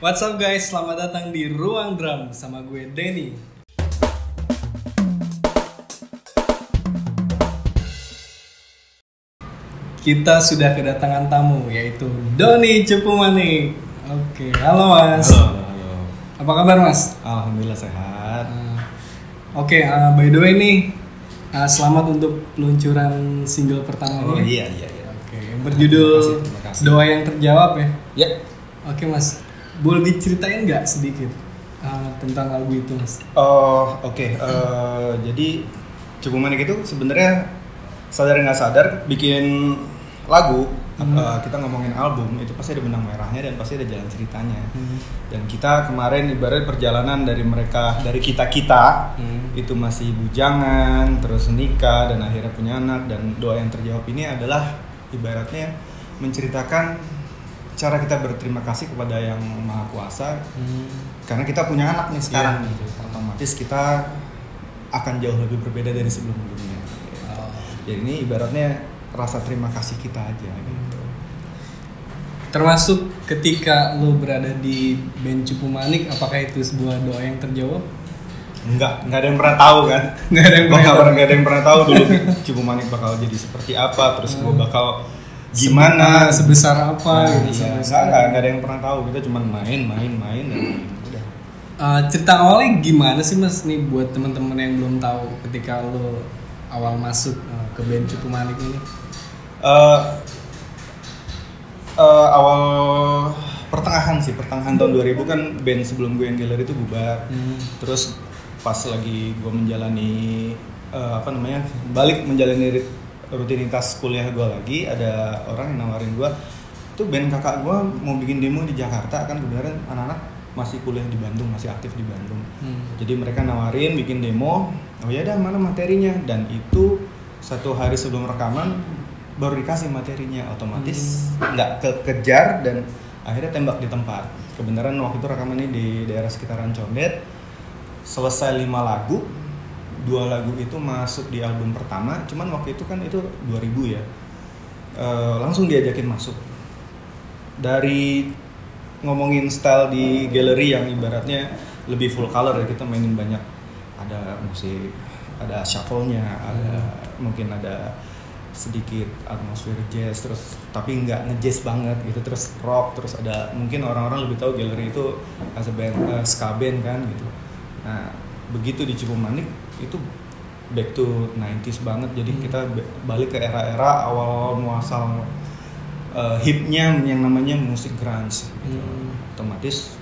What's up guys, selamat datang di Ruang Drum sama gue Denny. Kita sudah kedatangan tamu yaitu Doni Cepumani. Oke, halo Mas. Halo, halo. Apa kabar Mas? Alhamdulillah sehat. Uh, Oke, uh, by the way nih uh, selamat untuk peluncuran single pertama Oh ini. iya iya iya. Oke, yang berjudul Terima kasih, terima kasih. Doa yang terjawab ya. Ya. Oke Mas, boleh diceritain nggak sedikit uh, tentang lagu itu Mas? Oh oke. Eh, jadi Cukup Manik itu sebenarnya sadar nggak sadar bikin lagu. Hmm. eh, kita ngomongin album itu pasti ada benang merahnya dan pasti ada jalan ceritanya. Hmm. Dan kita kemarin ibarat perjalanan dari mereka dari kita kita Hmm. itu masih bujangan terus nikah dan akhirnya punya anak dan doa yang terjawab ini adalah ibaratnya menceritakan cara kita berterima kasih kepada yang maha kuasa Hmm. karena kita punya anak nih sekarang Iya. nih otomatis kita akan jauh lebih berbeda dari sebelum sebelumnya Oh. jadi ini ibaratnya rasa terima kasih kita aja gitu Termasuk ketika lo berada di band Cupu Manik, apakah itu sebuah doa yang terjawab? Enggak, enggak ada yang pernah tahu kan Nggak ada yang pernah ada yang pernah tahu dulu Cukup Manik bakal jadi seperti apa terus gua Hmm. bakal gimana sebesar apa Nah, gitu iya, sekarang. enggak, enggak ada yang pernah tahu kita cuma main main main dan udah Uh, cerita awalnya gimana sih mas nih buat teman-teman yang belum tahu ketika lo awal masuk uh, ke band Cupu Manik ini? Eh, eh, awal pertengahan sih pertengahan tahun 2000 kan band sebelum gue yang Gallery itu bubar Hmm. terus pas lagi gue menjalani eh, apa namanya balik menjalani rutinitas kuliah gue lagi ada orang yang nawarin gue tuh band kakak gue mau bikin demo di Jakarta kan kebenaran anak-anak masih kuliah di Bandung masih aktif di Bandung. Hmm. jadi mereka nawarin bikin demo oh ya dah mana materinya? Dan itu satu hari sebelum rekaman baru dikasih materinya otomatis nggak kekejar dan akhirnya tembak di tempat. Kebenaran waktu itu rekaman ini di daerah sekitaran Condet selesai lima lagu dua lagu itu masuk di album pertama cuman waktu itu kan itu 2000 ya. Eh, langsung diajakin masuk. Dari ngomongin style di galeri yang ibaratnya lebih full color ya kita mainin banyak. Ada musik ada shuffle-nya ada mungkin ada sedikit atmosfer jazz terus tapi nggak ngejazz banget gitu. Terus rock terus ada mungkin orang-orang lebih tahu galeri itu as a band eh, ska band kan gitu. Nah begitu di Cukup Manik itu back to 90s banget jadi Hmm. kita ba- balik ke era-era awal muasal eh, hipnya yang namanya musik grunge gitu. Hmm. otomatis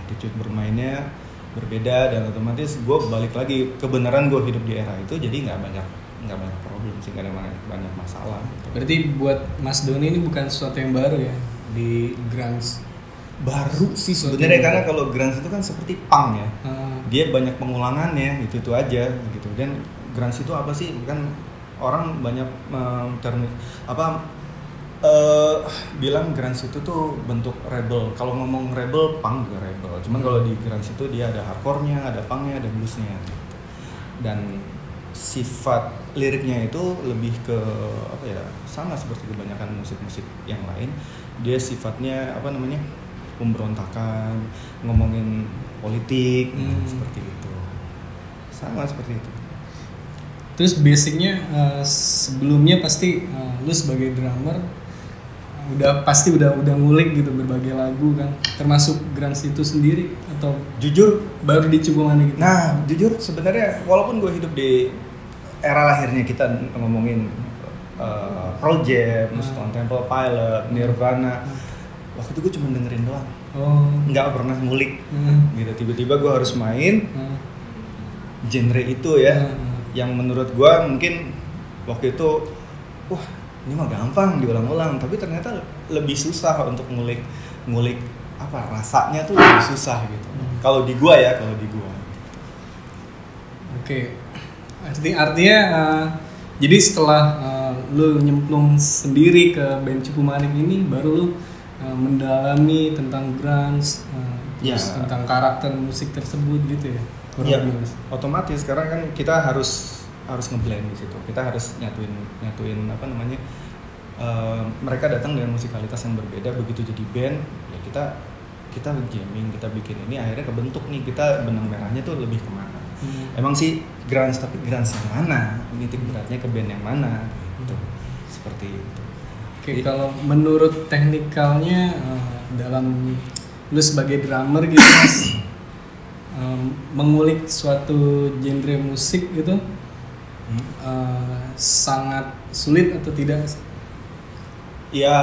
attitude bermainnya berbeda dan otomatis gue balik lagi kebenaran gue hidup di era itu jadi nggak banyak nggak banyak problem sih nggak ada banyak, banyak masalah gitu. Berarti buat Mas Doni ini bukan sesuatu yang baru ya di grunge. baru sih sebenarnya karena kalau grunge itu kan seperti punk ya Uh, dia banyak pengulangannya itu itu aja gitu dan grunge itu apa sih kan orang banyak eh, term apa eh bilang grunge itu tuh bentuk rebel kalau ngomong rebel punk juga rebel cuman Hmm. kalau di grunge itu dia ada hardcore-nya ada punknya ada bluesnya gitu. dan sifat liriknya itu lebih ke apa ya sama seperti kebanyakan musik-musik yang lain dia sifatnya apa namanya pemberontakan ngomongin politik Hmm. seperti itu sama seperti itu terus basicnya uh, sebelumnya pasti uh, lu sebagai drummer udah pasti udah udah ngulik gitu berbagai lagu kan termasuk grunge itu sendiri atau jujur baru di gitu? nah jujur sebenarnya walaupun gue hidup di era lahirnya kita ngomongin uh, Pearl Jam, Hmm. Stone Temple Pilot, Nirvana waktu itu gue cuma dengerin doang oh nggak pernah ngulik Hmm. gitu tiba-tiba gue harus main Hmm. genre itu ya Hmm. yang menurut gua mungkin waktu itu wah ini mah gampang diulang-ulang tapi ternyata lebih susah untuk ngulik ngulik apa rasanya tuh lebih susah gitu Hmm. kalau di gua ya kalau di gua Oke, arti artinya uh, jadi setelah uh, lu nyemplung sendiri ke band Cupu Manik ini, baru lu uh, mendalami tentang grunge, uh, Ya. terus tentang karakter musik tersebut gitu ya. Iya, otomatis sekarang kan kita harus harus ngeblend di situ. Kita harus nyatuin nyatuin apa namanya eh, mereka datang dengan musikalitas yang berbeda. Begitu jadi band ya kita kita jamming kita bikin ini akhirnya kebentuk nih. Kita benang merahnya tuh lebih ke mana. Hmm. emang sih grunge tapi grunge yang mana? Titik beratnya ke band yang mana? Gitu. Seperti itu Oke, kalau menurut teknikalnya eh, dalam lu sebagai drummer gitu Mas, em, mengulik suatu genre musik gitu Hmm. eh, sangat sulit atau tidak? ya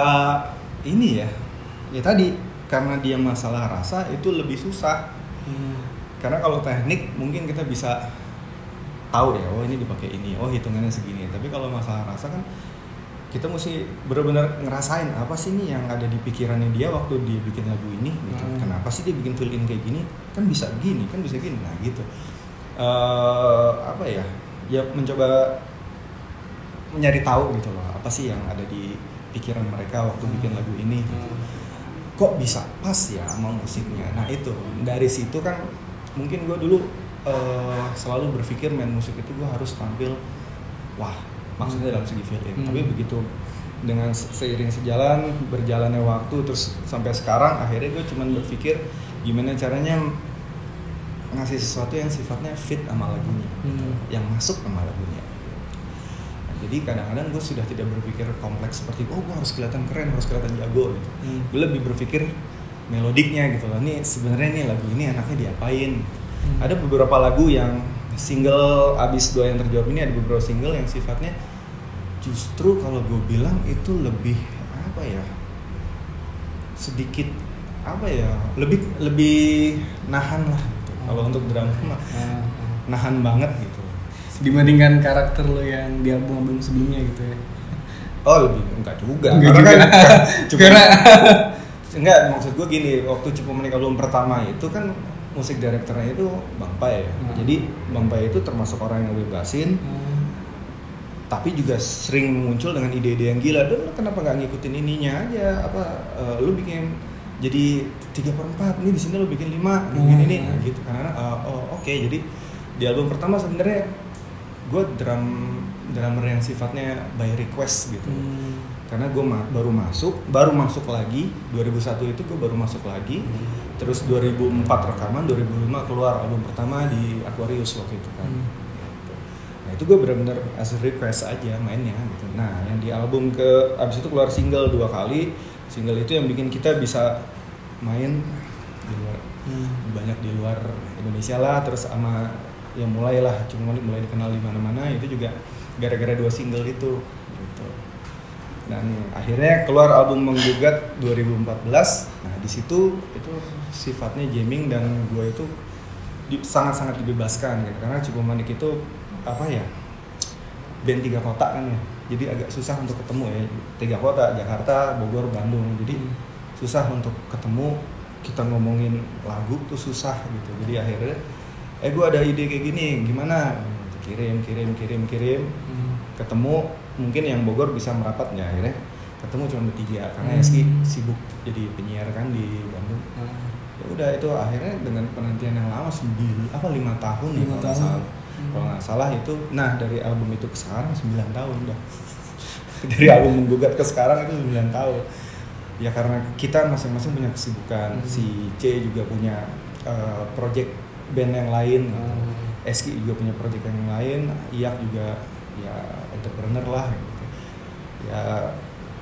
ini ya ya tadi karena dia masalah rasa itu lebih susah Hmm. karena kalau teknik mungkin kita bisa tahu ya oh ini dipakai ini oh hitungannya segini tapi kalau masalah rasa kan kita mesti benar-benar ngerasain apa sih nih yang ada di pikirannya dia waktu dia bikin lagu ini gitu. Hmm. kenapa sih dia bikin fill in kayak gini? Kan bisa gini kan bisa gini. Nah gitu. Eh, apa ya? Ya mencoba mencari tahu gitu loh apa sih yang ada di pikiran mereka waktu bikin lagu ini gitu. Hmm. kok bisa pas ya sama musiknya? Nah itu. Dari situ kan mungkin gue dulu eh, selalu berpikir main musik itu gue harus tampil wah maksudnya dalam segi in Hmm. tapi begitu dengan se- seiring sejalan berjalannya waktu terus sampai sekarang akhirnya gue cuman berpikir gimana caranya ngasih sesuatu yang sifatnya fit sama lagunya Hmm. yang masuk sama lagunya Nah, jadi kadang-kadang gue sudah tidak berpikir kompleks seperti oh gue harus kelihatan keren harus kelihatan jago gitu Hmm. gue lebih berpikir melodiknya gitu loh nih sebenarnya nih lagu ini enaknya diapain Hmm. ada beberapa lagu yang single abis doa yang terjawab ini ada beberapa single yang sifatnya justru kalau gue bilang itu lebih apa ya sedikit apa ya lebih lebih nahan lah gitu kalau untuk drama mah Ah, ah. nahan banget gitu dibandingkan karakter lo yang di album-album sebelumnya gitu ya. oh lebih enggak juga Enggak karena juga. kan cuma Karena- enggak maksud gue gini waktu Cipu Menik album pertama itu kan musik direkturnya itu Bang Pai ya Hmm. jadi Bang Pai itu termasuk orang yang bebasin Hmm. Tapi juga sering muncul dengan ide-ide yang gila. Dan lu kenapa nggak ngikutin ininya aja? Apa eh, lu bikin jadi tiga per empat ini di sini lu bikin lima bikin Hmm. ini. Nah, gitu. Karena eh, oh oke jadi di album pertama sebenarnya gue drum drummer yang sifatnya by request gitu. Hmm. karena gue baru masuk baru masuk lagi 2001 itu gue baru masuk lagi. Terus 2004 rekaman 2005 keluar album pertama di Aquarius waktu itu kan. Hmm. Nah itu gue benar-benar as a request aja mainnya gitu. Nah yang di album ke abis itu keluar single dua kali. Single itu yang bikin kita bisa main di luar Hmm. banyak di luar Indonesia lah terus sama yang mulai lah cuma mulai dikenal di mana-mana itu juga gara-gara dua single itu gitu. Dan akhirnya keluar album menggugat 2014 nah di situ itu sifatnya jamming dan gue itu sangat-sangat dibebaskan gitu. Karena Cipu Manik itu apa ya band tiga kota kan ya jadi agak susah untuk ketemu ya tiga kota Jakarta Bogor Bandung jadi Hmm. susah untuk ketemu kita ngomongin lagu tuh susah gitu jadi akhirnya eh gue ada ide kayak gini gimana kirim kirim kirim kirim Hmm. ketemu mungkin yang Bogor bisa merapat ya akhirnya ketemu cuma bertiga karena Hmm. Eski sibuk jadi penyiar kan di Bandung Ah. ya udah itu akhirnya dengan penantian yang lama sembilan apa lima tahun ya Lima nggak tahun. Hmm. kalau nggak salah itu nah dari album itu ke sekarang 9 tahun udah dari album menggugat ke sekarang itu 9 tahun ya karena kita masing-masing punya kesibukan Hmm. si C juga punya uh, project band yang lain gitu. Ah. Eski juga punya project yang lain Iyak juga ya entrepreneur lah gitu ya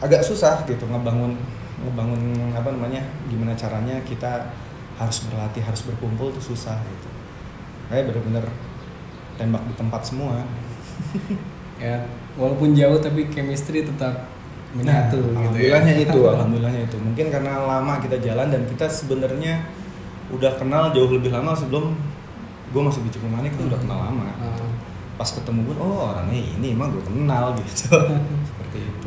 agak susah gitu ngebangun ngebangun apa namanya gimana caranya kita harus berlatih harus berkumpul tuh susah gitu kayak bener-bener tembak di tempat semua. Ya walaupun jauh tapi chemistry tetap menyatu gitu ya. Nah, alhamdulillahnya itu alhamdulillahnya itu. Mungkin karena lama kita jalan dan kita sebenarnya udah kenal jauh lebih lama sebelum gue masuk di Cipumanik itu udah kenal lama. Ah. pas ketemu pun oh orangnya ini emang gue kenal gitu. Seperti itu